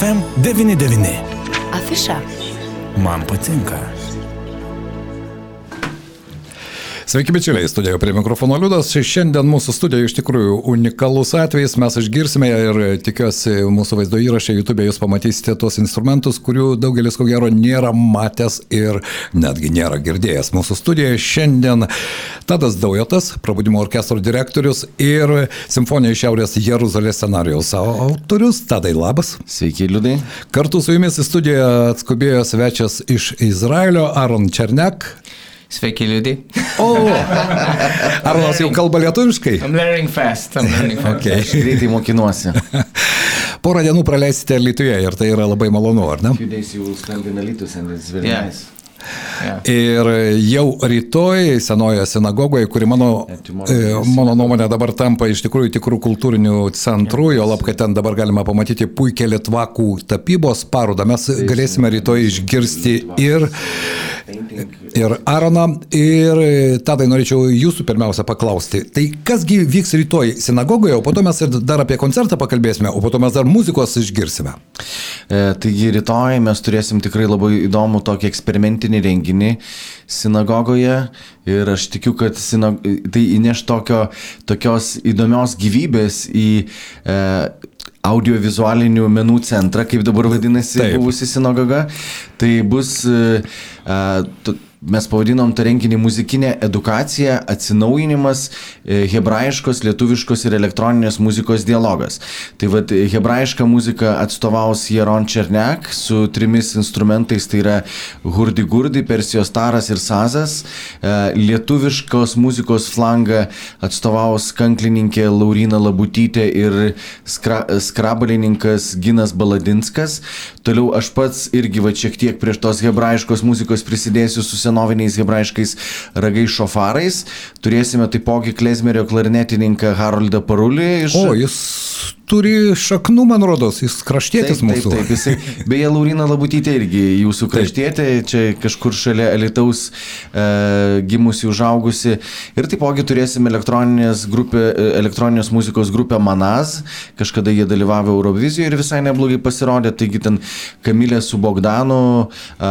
FM99. Afiša. Man patinka. Sveiki, bičiuliai, studijoje prie mikrofono Liudas. Šiandien mūsų studijoje iš tikrųjų unikalus atvejis. Mes išgirsime ir tikiuosi mūsų vaizdo įrašė YouTube jūs pamatysite tuos instrumentus, kurių daugelis ko gero nėra matęs ir netgi nėra girdėjęs. Mūsų studijoje šiandien Tadas Daujotas, Prabudimo orkestro direktorius ir Simfonija iš Šiaurės Jeruzalės scenarijos autorius. Tadai, labas. Sveiki, Liudai. Kartu su jumis į studiją atskubėjo svečias iš Izraelio Aron Černek. Sveiki, Liudai. O, Arnas jau kalba lietuviškai? I'm learning fast. I'm learning fast. Okay. Greitai mokinuosi. Porą dienų praleisite Lietuvoje ir tai yra labai malonu, ar ne? Few days you will spend in Alytus and it's very Yeah. Yeah. Ir jau rytoj senoje sinagogoje, kuri mano, e, mano nuomonė dabar tampa iš tikrųjų tikrų kultūrinių centrų, jo lab, kad ten dabar galima pamatyti puikią lietvakų tapybos parodą. Mes galėsime rytoj išgirsti ir, ir Aroną, ir tada norėčiau jūsų pirmiausia paklausti. Tai kasgi vyks rytoj sinagogoje, o po to mes ir dar apie koncertą pakalbėsime, o po to mes dar muzikos išgirsime. E, taigi rytoj mes turėsim tikrai labai įdomų tokį eksperimentinį renginį sinagogoje ir aš tikiu, kad sinag... tai įneš tokio, tokios įdomios gyvybės į e, audiovizualinių menų centrą, kaip dabar vadinasi buvusi sinagoga. Tai bus, t- mes pavadinom tą renginį muzikinė edukacija, atsinaujinimas, e, hebrajiškos, lietuviškos ir elektroninės muzikos dialogas. Tai vad hebrajišką muziką atstovaus Jeron Černek su trimis instrumentais, tai yra hurdi gurdi, persijos taras ir sazas. E, Lietuviškos muzikos flangą atstovaus kanklininkė Laurina Labutytė ir skra, skrabalininkas Ginas Baladinskas. Toliau aš pats irgi va šiek tiek prieš tos hebrajiškos muzikos prisidėsiu su senoviniais hebrajiškais ragais šofarais. Turėsime taipogi klezmerio klarnetininką Haroldą Parulį iš... O, jis turi šaknų, man rodos, jis kraštėtis Taip, mūsų. taip, taip, jisai, beje, Laurina Labutytė irgi jūsų kraštietė, čia kažkur šalia Alitaus e, gimusi, užaugusi. Ir taipogi turėsime elektroninės, grupė, e, elektroninės muzikos grupę Manaz, kažkada jie dalyvavo Eurovizijoje ir visai neblogai pasirodė, taigi ten Kamilė su Bogdanu e,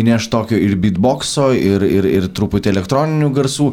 įneš tokio ir beatboxo, ir, ir, ir truputį elektroninių garsų.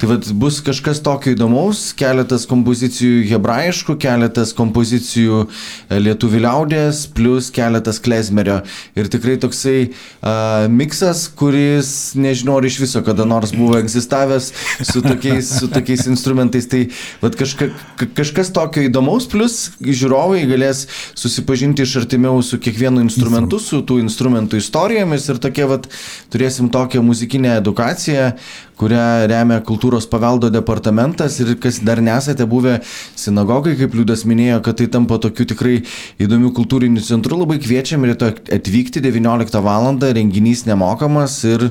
Tai vad bus kažkas tokio įdomaus, keletas kompozicijų hebrajiškų, keletas kompozicijų e, lietuvių liaudės, plus keletas klezmerio. Ir tikrai toksai uh, miksas, kuris nežinau, ar iš viso kada nors buvo egzistavęs su tokiais, su tokiais instrumentais. Tai vat, kažka, ka- kažkas tokio įdomaus, plus žiūrovai galės susipažinti iš artimiau su kiekvienu instrumentu, su tų instrumentų istorijomis ir tokie vat, turėsim tokią muzikinę edukaciją, kurią remia kultūros paveldo departamentas ir kas dar nesate buvę sinagogai, kaip Liudas minėjo, kad tai tampa tokiu tikrai įdomiu kultūriniu centru, labai kviečiam rytoj atvykti 19 val. renginys nemokamas ir,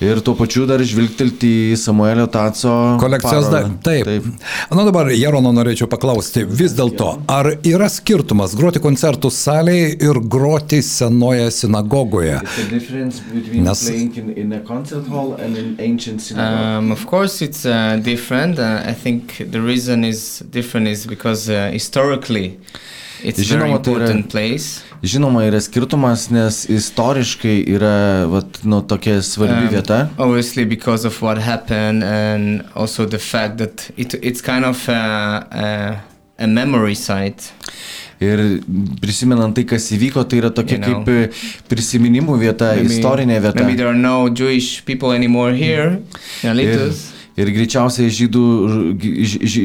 ir tuo pačiu dar žvilgtelti į Samuelio Taco Kolekcijos parodą. Taip. taip. Na dabar, Jarono, norėčiau paklausti, vis dėlto, ar yra skirtumas groti koncertų salėje ir groti senoje sinagogoje? Nes- in, in a concert hall and in ancient synagogue. Um, of course, it's uh, different. Uh, I think the reason is different is because uh, historically it's a very Žinoma, tai yra- important place. Žinoma, yra skirtumas, nes istoriškai yra vat, nu, tokia svarbi Um, vieta. Obviously, because of what happened, and also the fact that it, it's kind of a, a, a memory site. Ir prisimenant tai, kas įvyko, tai yra tokia You know. kaip prisiminimų vieta, istorinė vieta. maybe there are no Jewish people anymore here in Ir, Alytus. Ir greičiausiai žydų,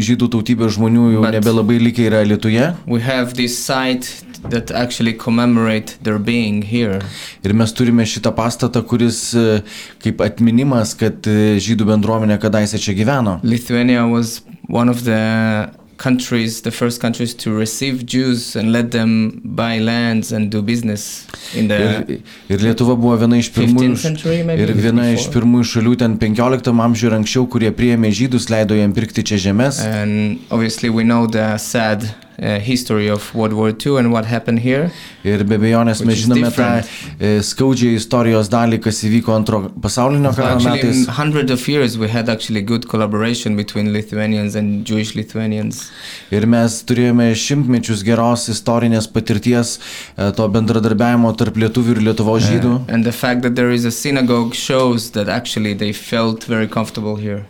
žydų tautybės žmonių jau But- nebelabai likę yra Lietuje. We have this site that actually commemorate their being here. Ir mes turime šitą pastatą, kuris e, kaip atminimas, kad e, žydų bendruomenė kadaise čia gyveno. Lithuania was one of the countries, the first countries to receive Jews and let them buy lands and do business in the Ir, ir Lietuva buvo viena iš pirmųjų, 15th century, ir viena iš before. pirmųjų šalių ten 15 amžiuje ir anksčiau, kurie priėmė žydus, leido jiem pirkti čia žemės. And obviously, we know the sad history of World War II and what happened here. Ir be abejonės mes žinome tą different. e, skaudžią istorijos dalį, kas įvyko antro pasaulinio karo metais. in hundreds of years, we had actually good collaboration between Lithuanians and Jewish Lithuanians. Ir mes turėjome šimtmečius geros istorinės patirties e, to bendradarbiavimo tarp lietuvių ir Lietuvos žydų. And the fact that there is a synagogue shows that actually they felt very comfortable here.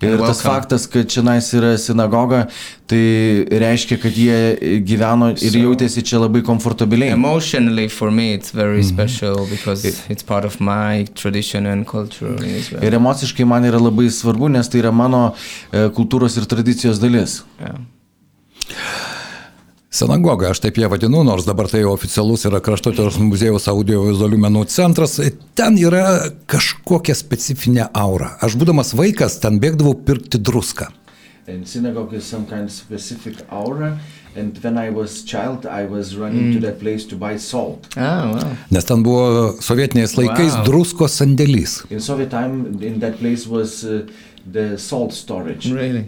Ir tas welcome. faktas, kad čia yra sinagoga, tai reiškia, kad jie gyveno ir So- jautėsi čia labai komfortabiliai. Emotionally, for me, it's very special because it's part of my tradition and culture Israel. Ir emociškai man yra labai svarbu, nes tai yra mano e, kultūros ir tradicijos dalis. Yeah. Sinagoga, aš taip ją vadinu, nors dabar tai oficialus yra Kraštotyros muziejaus audiovizualių menų centras. Ten yra kažkokia specifinė aura. Aš būdamas vaikas ten bėgdavau pirkti druską. And synagogue is some kind of specific aura. And when I was child, I was running to that place to buy salt. Oh, wow. Nes ten buvo sovietiniais laikais Wow. druskos sandėlys. In Soviet time, in that place was uh, the salt storage. Really?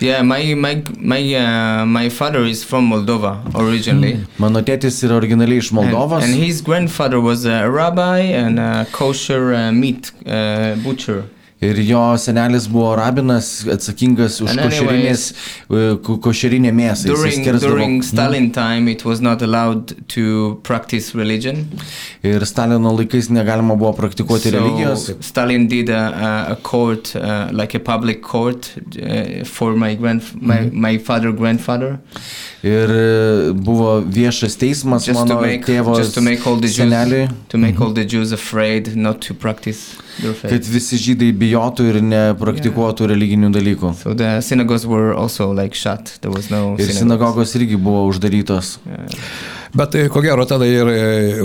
Yeah, my my my uh, my father is from Moldova originally. Mano tėtis yra originaliai iš And, Moldovos. and his grandfather was a rabbi and a kosher uh, meat uh, butcher. Ir jo senelis buvo rabinas atsakingas už košerinės, e, ko- košerinę mėsą. During during Stalin time, it was not allowed to practice religion. Ir Stalino laikais negalima buvo praktikuoti religijos. Stalin did a, a, court, uh, like a public court, uh, for my grand my, my father grandfather. Ir e, buvo viešas teismas just mano make tėvo seneliui, to make all the Jews afraid not to practice. Kad visi žydai bijotų ir nepraktikuotų religinių dalykų. So the synagogues were also like shut. There was no Ir sinagogos irgi buvo uždarytos. Bet tai, ko gero tada ir e,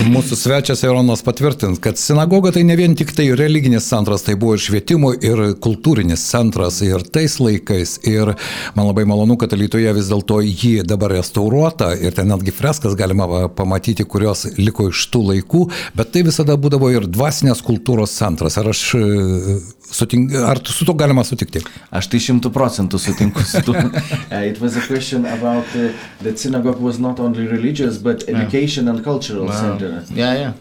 mūsų svečias Eironas patvirtins, kad sinagoga tai ne vien tik tai religinis centras, tai buvo ir švietimo, ir kultūrinis centras, ir tais laikais. Ir man labai malonu, kad Lietuvoje vis dėlto jį dabar restauruota ir ten netgi freskas galima pamatyti, kurios liko iš tų laikų, bet tai visada būdavo ir dvasinės kultūros centras. Ar, aš, e, sutink, ar su to galima sutikti? Aš tai šimtų procentų sutinku su tuo. Uh, it was a question about uh, that synagogue was not only religious but education and cultural Wow. center. Yeah, yeah.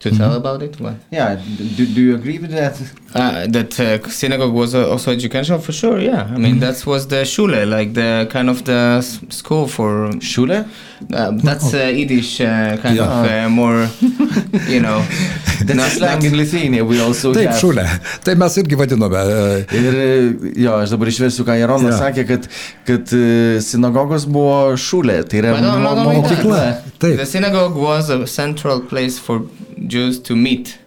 To tell about it, what? Yeah, do, do you agree with that? Uh, that uh, synagogue was uh, also educational for sure. Yeah, I mean that was the shule, like the kind of the s- school for. Šulė? Uh, that's uh, Yiddish, uh, kind Yeah. of uh, more, you know. That's slang in Lithuania. We also Taip, have. šulė. Tai mes irgi vadinome. e, Ir e, jo, aš dabar išversiu, ką Jaronas Jo. sakė, kad, kad e, sinagogos buvo šulė, tai yra But no, mo- not only that. mokykla. Taip. The synagogue was a central place for Jews to meet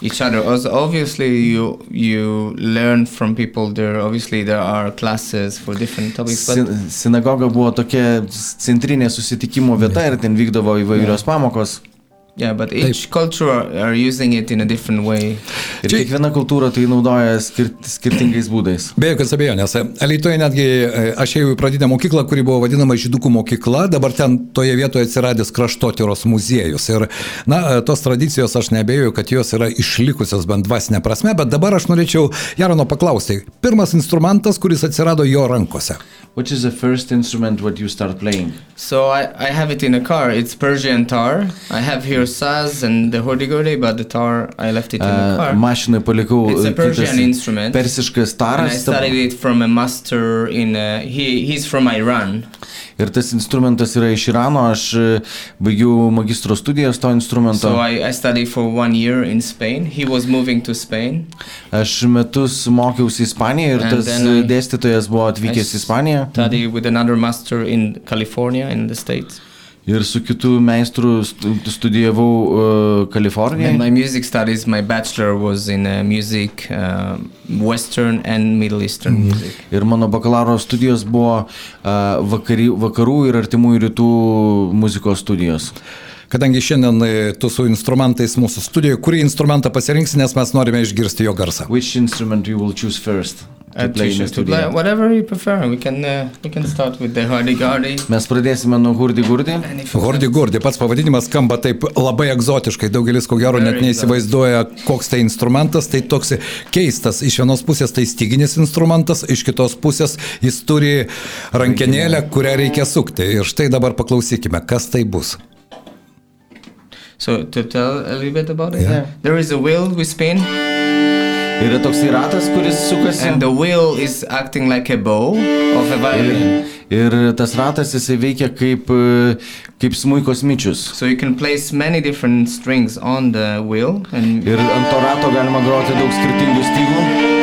each other. As obviously, you you learn from people there. Obviously, there are classes for different topics. Sin- Sinagoga buvo tokia centrinė susitikimo vieta ir ten vykdavo įvairios pamokos. Yeah, but each culture are, are using it in a different way. Ir Čia- kiekviena kultūra tai naudoja skirt, skirtingais būdais. Be jokios abejonės. Lietuvoje netgi e, aš ėjau į pradinę mokyklą, kuri buvo vadinama Žydukų mokykla, dabar ten toje vietoje atsiradęs kraštotyros muziejus. Ir, na, e, tos tradicijos aš nebejoju, kad jos yra išlikusios bent dvasinė prasme, bet dabar aš norėčiau Jarono paklausti. Pirmas instrumentas, kuris atsirado jo rankose. Which is the first instrument what you start playing? So I, I have it in a car. It's Persian tar. I have here saz and the hurdy-gurdy, but the tar I left it in the Uh, car. mašinai palikau It's a e, Persian instrument. persiškas And I taras. studied it from a master in. Uh, he he's from Iran. Ir tas instrumentas yra iš Irano, aš e, baigiau magistro studijas to instrumento. So I, I studied for one year in Spain. He was moving to Spain. Aš metus mokiausi Ispanijoje ir And tas dėstytojas buvo atvykęs į Ispaniją Ir su kitu meistru stu- studijavau uh, And Kalifornijoje. my music studies, my bachelor was in uh, music, uh, Western and Middle Eastern music. Ir mano bakalauro studijos buvo uh, vakary, vakarų ir artimųjų rytų muzikos studijos. Kadangi šiandien e, tu su instrumentais mūsų studijoje, kurį instrumentą pasirinksi, nes mes norime išgirsti jo garsą. Which instrument you will choose first? Uh, play in the to, to studio. play whatever you prefer. We can uh, we can start with the hardy gardy. Mes pradėsime nuo you Gordi want- Gordi, pats pavadinimas skamba taip labai egzotiškai, daugelis ko gero net neįsivaizduoja, koks tai instrumentas, tai toks keistas. Iš vienos pusės tai styginis instrumentas, iš kitos pusės jis turi rankenėlę, kurią reikia sukti. Ir štai dabar paklausykime, kas tai bus. So to tell a little bit about it, Yeah. there is a wheel we spin, Yra toks ratas, kuris sukasi. and the wheel is acting like a bow of a violin. Ir, ir tas ratas jisai veikia kaip, e, kaip smuikos myčius. So you can place many different strings on the wheel, and Ir ant to rato galima groti daug skirtingų stygų.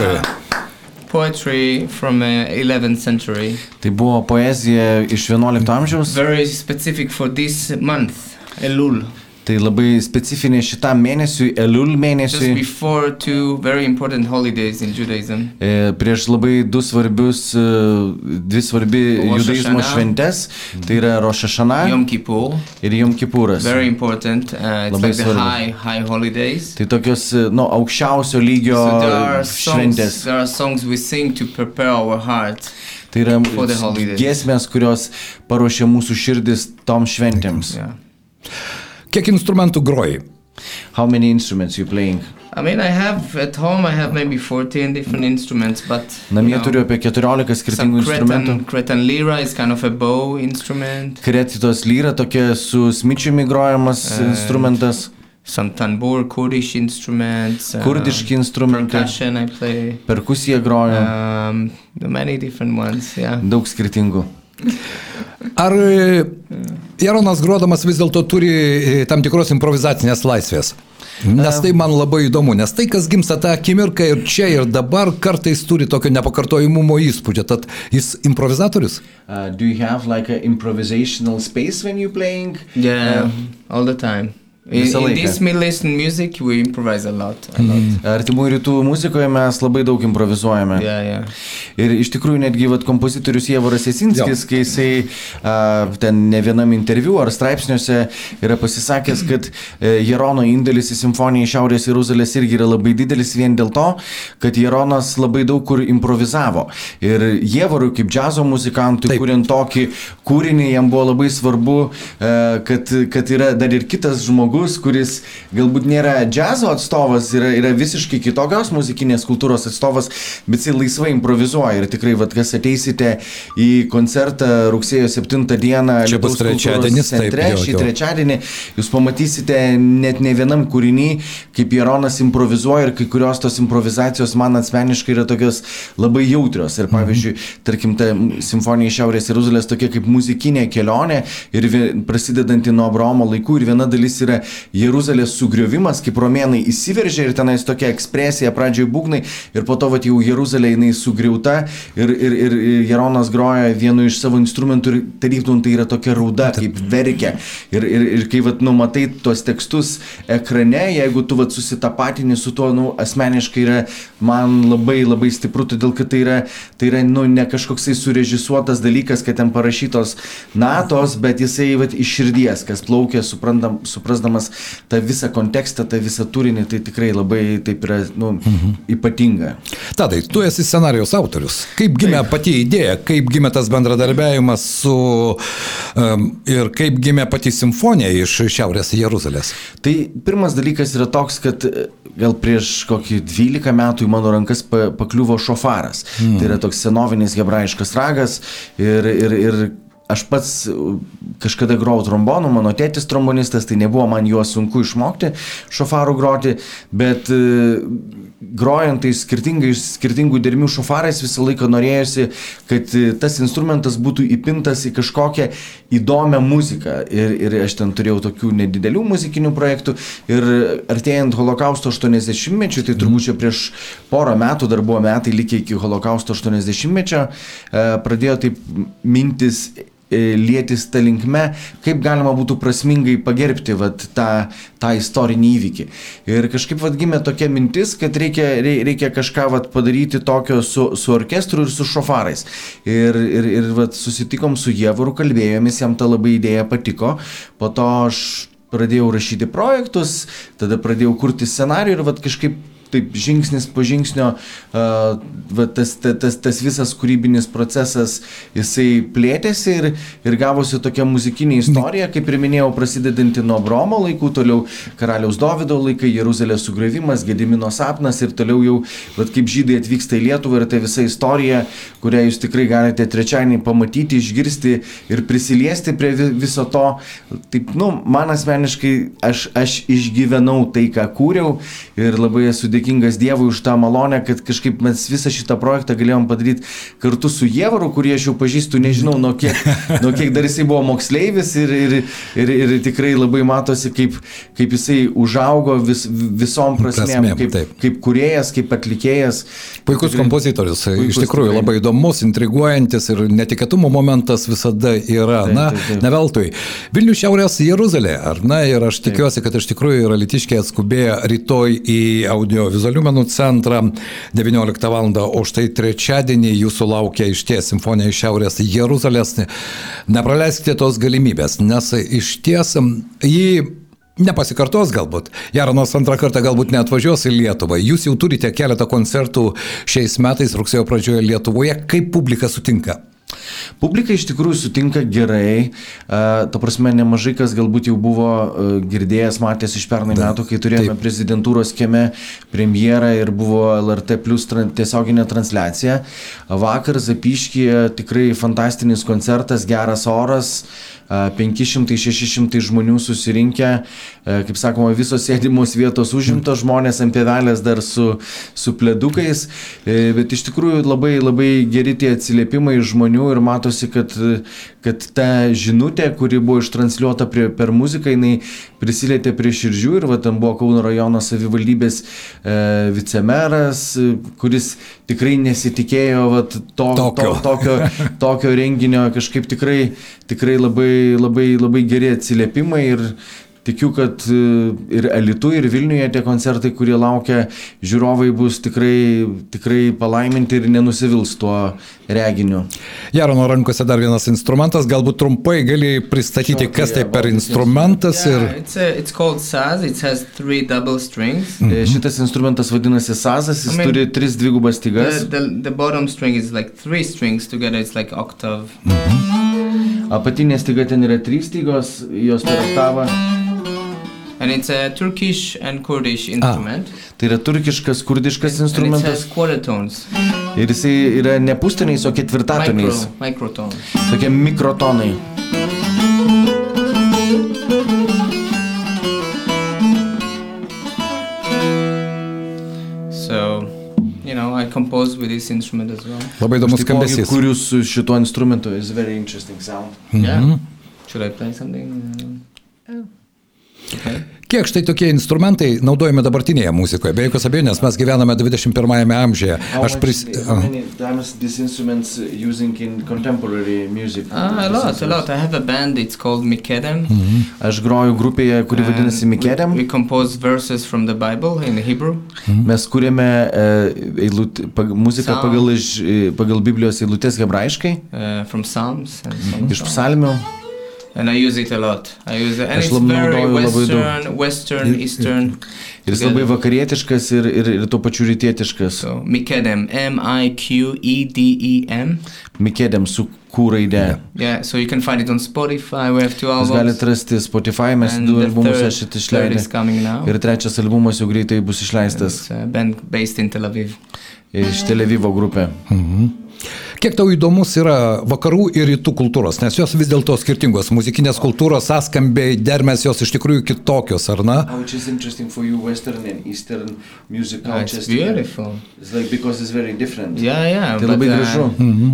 Uh, poetry from uh, 11th century. Tai buvo poezija iš 11 amžiaus. Very specific for this month, Elul. Tai labai specifinė šitam mėnesiui, Elul mėnesiui. before two very important holidays in Judaism. E, prieš labai du svarbius, e, dvi svarbi judaizmo šventes, tai yra Rošašana Kippur, ir Jom Kipūras. very important. Uh, Labai like the svarbu. high, high holidays. Tai tokios, nu, aukščiausio lygio So šventės. Songs we sing to prepare our heart. Tai yra giesmės, kurios paruošia mūsų širdis tom šventėms. Yeah. Kiek instrumentų groji? How many instruments you playing? I mean, I have at home. I have maybe 14 different instruments, but Namie know, turiu apie 14 skirtingų some instrumentų. cretan, cretan lira is kind of a bow instrument. Kretitos lyra tokia su smičiumi grojamas And- instrumentas, Some tanbur, Kurdish instruments. uh, kurdiški instrumentai, Percussion I play. perkusija groja, Um, many different ones. Yeah. daug skirtingų. Ar e, Jaronas grodamas vis dėlto turi e, tam tikros improvizacinės laisvės. Nes tai man labai įdomu, nes tai, kas gimsta tą akimirką ir čia ir dabar, kartais turi tokio nepakartojimumo įspūdžio. Tad jis improvizatorius? Uh, do you have like an improvisational space when you're playing? Yeah, Uh, all the time. In, Visą laiką. this Middle Eastern music, we improvise a lot. A lot. Artimųjų rytų muzikoje mes labai daug improvizuojame. Yeah, yeah. Ir iš tikrųjų netgi vat, kompozitorius Jevoras Jasinskis, kai jisai a, ten ne vienam interviu ar straipsniuose yra pasisakęs, kad e, Jerono indėlis į simfoniją iš Šiaurės Jeruzalės irgi yra labai didelis vien dėl to, kad Jeronas labai daug kur improvizavo. Ir Jevorui kaip džiazo muzikantui, Taip. kuriant tokį kūrinį, jam buvo labai svarbu, e, kad, kad yra dar ir kitas žmogus, kuris galbūt nėra džiazo atstovas, yra, yra visiškai kitokios muzikinės kultūros atstovas, bet jisai laisvai improvizuoja. Ir tikrai, vad, kas ateisite į koncertą rugsėjo 7 dieną, Čia bus trečiadienis, taip, centre, jo, šį trečiadienį, jūs pamatysite net ne vienam kūrinį, kaip Jeronas improvizuoja ir kai kurios tos improvizacijos man asmeniškai yra tokios labai jautrios. Ir pavyzdžiui, tarkim, ta simfonija iš Šiaurės Jeruzalės tokia kaip muzikinė kelionė ir vi- prasidedanti nuo Abraomo laikų ir viena dalis yra Jeruzalės sugriovimas, kaip romėnai įsiveržė ir tenais tokia ekspresija, pradžioje būgnai ir po to vat, jau Jeruzalė jinai sugriauta ir, ir, ir Jeronas groja vienu iš savo instrumentų ir tarytum tai yra tokia rauda, kaip verkia. Ir, ir, ir kai vat, nu, matai tuos tekstus ekrane, jeigu tu vat, susitapatini su tuo, nu, asmeniškai yra man labai labai stipru, todėl kad tai yra, tai yra nu, ne kažkoksai surežisuotas dalykas, kad ten parašytos natos, bet jisai vat, iš širdies, kas plaukia, suprandam, suprasdamas tą visą kontekstą, tą visą turinį, tai tikrai labai taip yra nu, mhm. ypatinga. Tadai, tu esi scenarijos autorius. Kaip gimė Taip. pati idėja, kaip gimė tas bendradarbiavimas su um, ir kaip gimė pati simfonija iš Šiaurės Jeruzalės? Tai pirmas dalykas yra toks, kad e, gal prieš kokį 12 metų į mano rankas pa, pakliuvo šofaras. Mm. Tai yra toks senovinis hebrajiškas ragas ir, ir, ir aš pats uh, kažkada grojau trombonu, mano tėtis trombonistas, tai nebuvo man juos sunku išmokti šofarų groti, bet uh, grojant tai skirtingų dermių šofarais visą laiką norėjosi, kad uh, tas instrumentas būtų įpintas į kažkokią įdomią muziką. Ir, ir aš ten turėjau tokių nedidelių muzikinių projektų ir artėjant holokausto 80-mečiui, tai turbūt čia prieš porą metų, dar buvo metai likę iki holokausto 80-mečio, e, pradėjo taip mintis e, lietis tą linkme, kaip galima būtų prasmingai pagerbti vat, tą, tą istorinį įvykį. Ir kažkaip vat, gimė tokia mintis, kad reikia, rei- reikia kažką vat, padaryti tokio su, su orkestru ir su šofarais. Ir, ir, ir vat, susitikom su Jievaru, kalbėjomės, jam ta labai idėja patiko. Po to aš pradėjau rašyti projektus, tada pradėjau kurti scenarijų ir vat, kažkaip taip žingsnis po žingsnio va, tas, ta- tas, tas visas kūrybinis procesas jisai plėtėsi ir, ir gavosi tokia muzikinė istorija, kaip ir minėjau, prasidedanti nuo Bromo laikų, toliau karaliaus Dovido laikai, Jeruzalės sugrįvimas, Gedimino sapnas ir toliau jau, va, kaip žydai atvyksta į Lietuvą ir tai visa istorija, kurią jūs tikrai galite trečiadienį pamatyti, išgirsti ir prisiliesti prie vi- viso to. Taip, nu, man asmeniškai aš, aš išgyvenau tai, ką kūriau ir labai esu dėkingas Dievui už tą malonę, kad kažkaip mes visą šitą projektą galėjom padaryti kartu su Jievaru, kurį aš jau pažįstu, nežinau, nuo kiek, nuo kiek dar jisai buvo moksleivis ir, ir, ir, ir tikrai labai matosi, kaip, kaip jisai užaugo vis, visom prasmėm, kaip, kaip kuriejas, kaip atlikėjas. Puikus Tikrai- kompozitorius, Puikus, iš tikrųjų tikrai. labai įdomus, intriguojantis ir netikėtumo momentas visada yra. Taip, Na, taip, taip. ne veltui. Vilnių Šiaurės Jeruzalė, ar ne? Ir aš tikiuosi, kad iš tikrųjų yra litiškiai atskubėję rytoj į audiovizualių menų centrą 19 val. O štai trečiadienį jūsų laukia iš ties simfonija iš Šiaurės Jeruzalės. Nepraleiskite tos galimybės, nes iš ties jį Nepasikartos galbūt. Jaronas antrą kartą galbūt neatvažiuos į Lietuvą. Jūs jau turite keletą koncertų šiais metais rugsėjo pradžioje Lietuvoje. Kaip publika sutinka? Publika iš tikrųjų sutinka gerai, ta prasme nemažai kas galbūt jau buvo girdėjęs, matęs iš pernai Da, metų, kai turėjome taip. prezidentūros kieme premjerą ir buvo LRT plus tiesioginė transliacija. Vakar Zapiškyje tikrai fantastinis koncertas, geras oras, 500-600 žmonių susirinkę, kaip sakoma, visos sėdimos vietos užimtos, žmonės ant pievelės dar su, su pledukais, e, bet iš tikrųjų labai labai geri tie atsiliepimai žmonių ir matosi, kad, kad ta žinutė, kuri buvo ištransliuota prie, per muziką, jinai prisilietė prie širdžių ir va ten buvo Kauno rajono savivaldybės e, vicemeras, e, kuris tikrai nesitikėjo va, to, Tokio. to, tokio, tokio renginio, kažkaip tikrai, tikrai labai, labai, labai geri atsiliepimai ir tikiu, kad e, ir Alitu, ir Vilniuje tie koncertai, kurie laukia, žiūrovai bus tikrai, tikrai palaiminti ir nenusivils tuo reginiu. Jarono rankose dar vienas instrumentas, galbūt trumpai gali pristatyti, Shortly kas tai per about this instrumentas Yeah, ir... it's, a, it's called saz. It has three double strings. E, Šitas instrumentas vadinasi sazas, jis I mean, turi tris dvigubas stygas. The, the, the bottom string is like three strings together. It's like octave. Apatinė styga ten yra trys stygos, jos per oktavą. And it's a Turkish and Kurdish instrument. Tai yra turkiškas, kurdiškas And it instrumentas. tones. Ir jisai yra ne pustoniais, o ketvirtatoniais. Micro, microtones. Tokie mikrotonai. Compose with this instrument as well. Labai įdomus skambesys. kuriu su šituo instrumentu. It's very interesting sound. Yeah. Should I play something? Uh, okay. Kiek štai tokie instrumentai naudojami dabartinėje muzikoje? Be jokios abejonės, mes gyvename 21-ame amžiuje. Aš pris... how many times these instruments using in contemporary music? Ah, a lot, a lot. I have a band. It's called Mikedem. Aš groju grupėje, kuri vadinasi Mikedem. We, we compose verses from the Bible in Hebrew. Mes kūrėme uh, eilut, pag, muziką pagal, iš, e, pagal Biblijos eilutės hebrajiškai, uh, iš psalmių. And I use it a lot. I use it, and Aš it's very naudoju labai daug. western, western, eastern. Ir jis labai vakarietiškas ir, ir, ir tuo pačiu rytietiškas. So Mikedem, M I Q E D E M. Mikėdėm su kūraidė. Yeah, so you can find it on Spotify. We have two Jūs albums. galite rasti Spotify, mes and du albumus aš šitą third is išleidau. coming now. Ir trečias albumas jau greitai bus išleistas a band based in Tel Aviv. iš Tel Avivo grupė. Kiek tau įdomus yra vakarų ir rytų kultūros, nes jos vis dėlto skirtingos. Muzikinės kultūros sąskambiai, dermės jos iš tikrųjų kitokios, ar ne? Which is interesting for you, Western and Eastern music it's beautiful. It's like because it's very different. Yeah, yeah. Tai labai uh, gražu.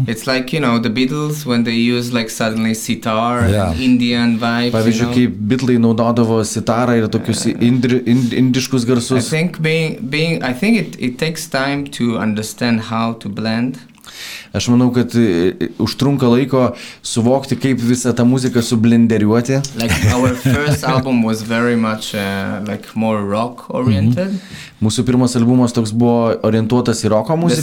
It's like you know the Beatles when they use like suddenly sitar Yeah. and Indian vibes. Pavyzdžiui, you know? kai bitlai naudodavo sitarą ir tokius indri, ind, indiškus I garsus. think being being I think it, it takes time to understand how to blend. Aš manau, kad e, e, užtrunka laiko suvokti, kaip visą tą muziką sublenderiuoti. Like our first album was very much uh, like more rock oriented. Mūsų pirmas albumas toks buvo orientuotas į roko muziką.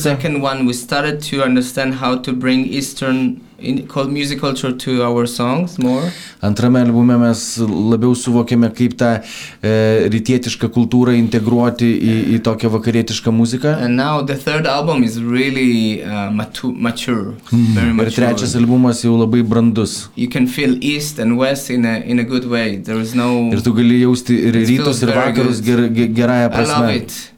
Music culture to our songs more. Antrame albume mes labiau suvokėme, kaip tą e, rytietišką kultūrą integruoti į, į tokią vakarietišką muziką. And now the third album is really uh, matu- mature, very Ir mature. trečias albumas jau labai brandus. You can feel East and West in a in a good way. There is no. Ir tu gali jausti ir rytus, ir vakarus ger, ger, gerąją prasme.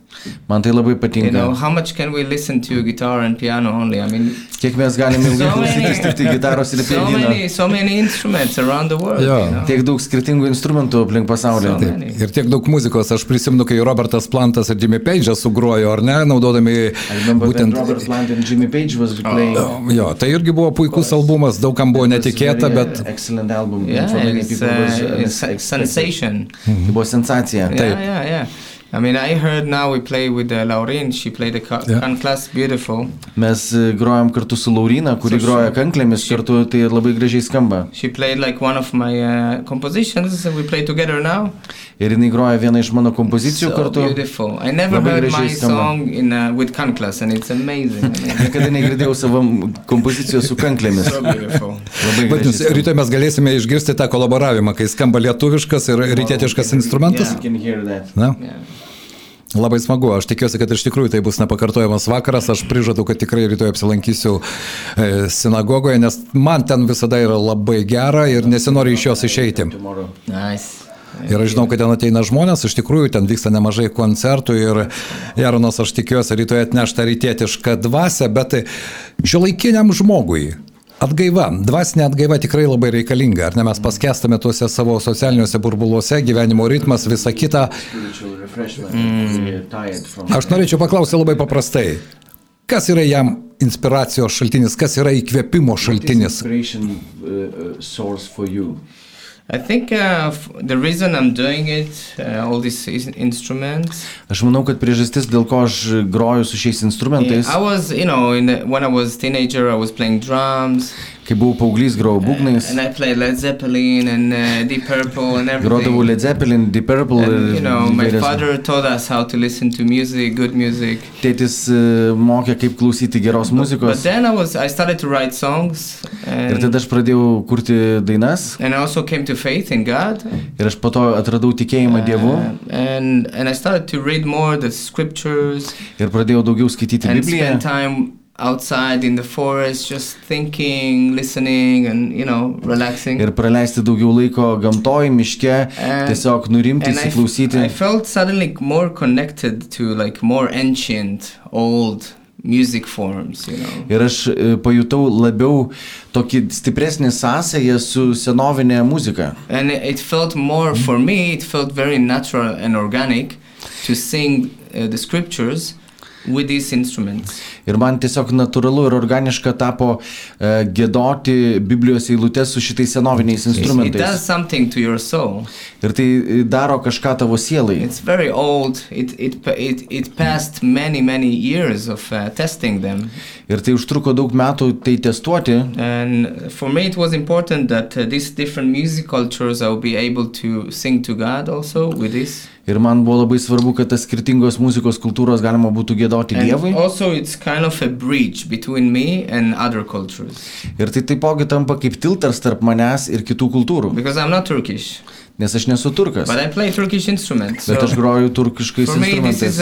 Man tai labai You patinka. know, how much can we listen to guitar and piano only? I mean, Kiek mes galime ilgai So many- klausytis tik tai gitaros ir so pianino. many, so many instruments around the world. Yeah. You know? Tiek daug skirtingų instrumentų aplink pasaulį. So Taip. many. Ir tiek daug muzikos, aš prisimenu, kai Robertas Plantas ir Jimmy Page'as sugrojo, ar ne, naudodami I remember when būtent... Robert Plant and Jimmy Page was playing. Jo, tai irgi buvo puikus albumas, daugam buvo netikėta, very, bet uh, Excellent album. Yeah, it's, uh, was, uh, it's sensation. Tai buvo sensacija. Yeah, yeah, yeah. I mean, I heard now we play with uh, Laurin. She played the Yeah. can class beautiful. Mes e, grojam kartu su Laurina, kuri So groja she- kanklėmis she- kartu, tai labai gražiai skamba. She played like one of my uh, compositions. and We play together now. Ir jinai groja vieną iš mano kompozicijų so kartu. beautiful. I never Labai heard my skamba. song in uh, with can class, and it's amazing. Niekada negirdėjau savo kompozicijos su kanklėmis. so beautiful. Labai gražiai. rytoj mes galėsime išgirsti tą kolaboravimą, kai skamba lietuviškas ir rytietiškas instrumentas. You can hear that. Na, Yeah. Labai smagu, aš tikiuosi, kad iš tikrųjų tai bus nepakartojamas vakaras, aš prižadu, kad tikrai rytoj apsilankysiu e, sinagogoje, nes man ten visada yra labai gera ir nesinori iš jos išeiti. Nice. Ir aš žinau, kad ten ateina žmonės, iš tikrųjų ten vyksta nemažai koncertų ir Jaronas, aš tikiuosi, rytoj atneš tą rytietišką dvasę, bet šio laikiniam žmogui, Atgaiva, dvasinė atgaiva tikrai labai reikalinga, ar ne? Mes paskestame tuose savo socialiniuose burbuluose, gyvenimo ritmas, visa kita. Aš norėčiau paklausti labai paprastai, kas yra jam inspiracijos šaltinis, kas yra įkvėpimo šaltinis? I think uh, the reason I'm doing it, uh, all these instruments, Aš manau, kad priežastis, dėl ko aš groju su šiais instrumentais, I was, you know, the, when I was teenager, I was playing drums, kai buvau paauglys, grojau būgnais, and I played Led Zeppelin and uh, Deep Purple and everything. grodavau Led Zeppelin, Deep Purple And, you ir know, my father taught us how to listen to music, good music. Tėtis e, mokė, kaip klausyti geros But muzikos. then I was, I started to write songs, Ir and, tada aš pradėjau kurti dainas and I also came to faith in God. ir aš po to atradau tikėjimą Dievu Uh, and and I started to read more the scriptures ir pradėjau daugiau skaityti and Bibliją. spend time outside in the forest, just thinking, listening, and you know, relaxing. Ir praleisti daugiau laiko gamtoj, miške, And- tiesiog nurimti, and I, įsiklausyti. I felt suddenly more connected to like more ancient, old music forms. You know. Ir aš e, pajutau labiau tokį stipresnį sąsąją su senovinė muzika. And it felt more for me. It felt very natural and organic to sing uh, the scriptures. Ir man tiesiog natūralu ir organiška tapo e, gėdoti Biblijos eilutes su šitais senoviniais It does instrumentais. something to your soul. Ir tai e, daro kažką tavo sielai. It's very old. It it it, it passed many many years of uh, testing them, Ir tai užtruko daug metų tai testuoti. and for me it was important that uh, these different music cultures I will be able to sing to God also with this. Ir man buvo labai svarbu, kad tas skirtingos muzikos kultūros galima būtų gėdoti Dievui. kind of Ir tai taipogi tampa kaip tiltas tarp manęs ir kitų kultūrų. Nes aš nesu turkas. but I play Turkish instruments. Bet aš So groju turkiškais instrumentais.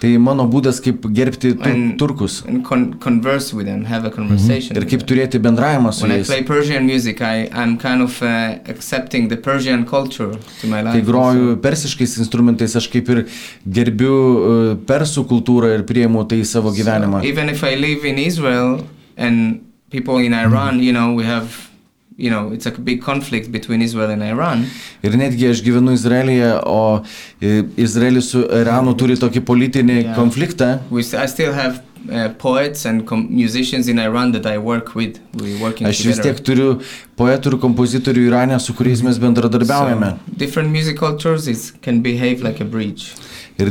Tai mano būdas kaip gerbti tur And- turkus. and con- converse with them, have a conversation. Ir with kaip them. turėti bendravimą su When I jais. play Persian music, I, I'm kind of uh, accepting the Persian culture to my life. Kai groju also. persiškais instrumentais, aš kaip ir gerbiu uh, persų kultūrą ir prieimu tai į savo gyvenimą. So even if I live in Israel and people in Iran, you know, we have, you know, it's a big conflict between Israel and Iran. Ir netgi aš gyvenu Izraelyje, o e, Izraelis su Iranu turi tokį politinį Yeah. konfliktą. We, I still have uh, poets and musicians in Iran that I work with. We're working Aš vis tiek turiu poetų ir kompozitorių Irane, su kuriais mes bendradarbiaujame. So different music cultures can behave like a bridge. Ir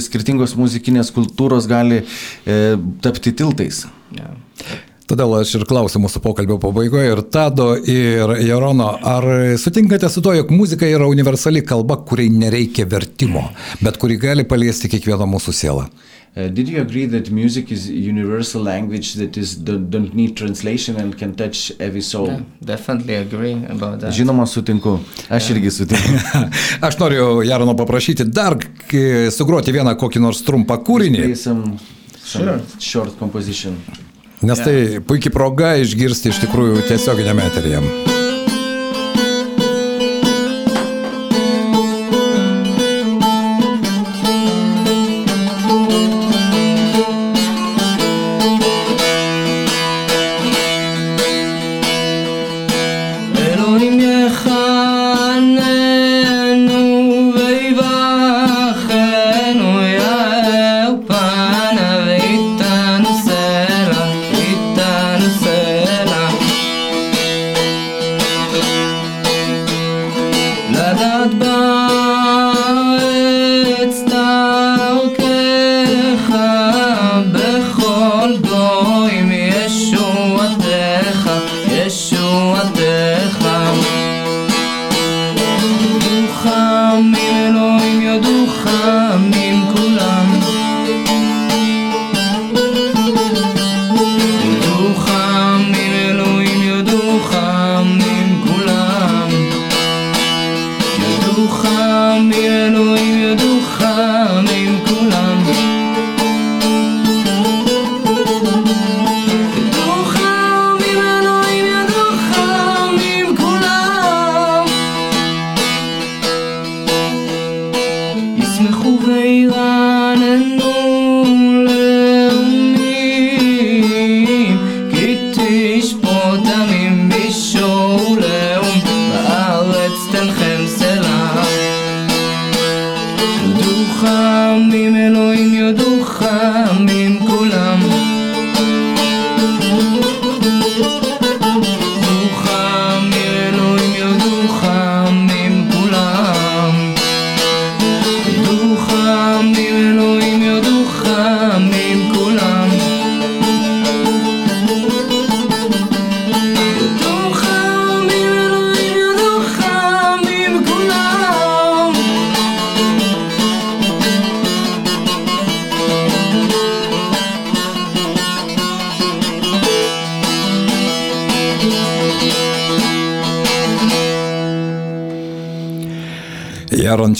skirtingos muzikinės kultūros gali e, tapti tiltais. Yeah. Todėl aš ir klausiu mūsų pokalbio pabaigoje ir Tado, ir Jarono, ar sutinkate su to, jog muzika yra universali kalba, kuriai nereikia vertimo, bet kuri gali paliesti kiekvieną mūsų sielą? Uh, did you agree that music is universal language that is don't, don't need translation and can touch every soul? Yeah, definitely agree about that. Žinoma, sutinku. Aš irgi sutinku. Aš noriu Jarono paprašyti dar sugroti vieną kokį nors trumpą kūrinį, some, some Sure. short composition. Nes tai puikiai proga išgirsti iš tikrųjų tiesioginiame eteryje.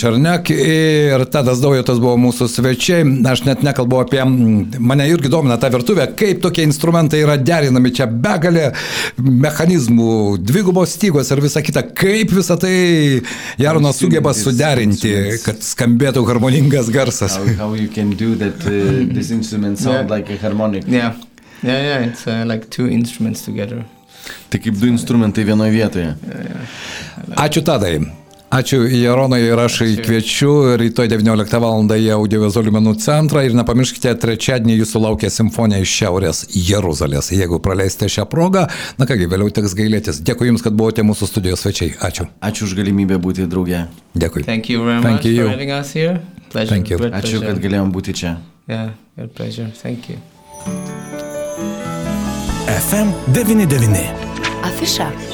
Černek ir Tadas Daujotas buvo mūsų svečiai. Aš net nekalbu apie, mane irgi domina ta virtuvė, kaip tokie instrumentai yra derinami, čia begalė mechanizmų, dvigubos stygos ir visa kita. Kaip visą tai Jaronas sugeba suderinti, kad skambėtų harmoningas garsas. How, how you can do that uh, this instrument sound Yeah. like a harmonic. Yeah, yeah, yeah. It's uh, like two instruments together. Tai kaip du instrumentai vienoje vietoje. Ačiū Tadai. Ačiū Jaronai ir aš kviečiu rytoj 19 val. į audiovizualių menų centrą ir nepamirškite, trečiadienį jūsų laukia simfonija iš Šiaurės Jeruzalės. Jeigu praleisite šią progą, na kągi, vėliau teks gailėtis. Dėkui Jums, kad buvote mūsų studijos svečiai. Ačiū. Ačiū už galimybę būti drauge. Dėkui. Thank you very Thank much you. for having us here. Pleasure. Thank you. Ačiū, kad galėjom būti čia. Yeah, your pleasure. Thank you. FM 99. Afiša.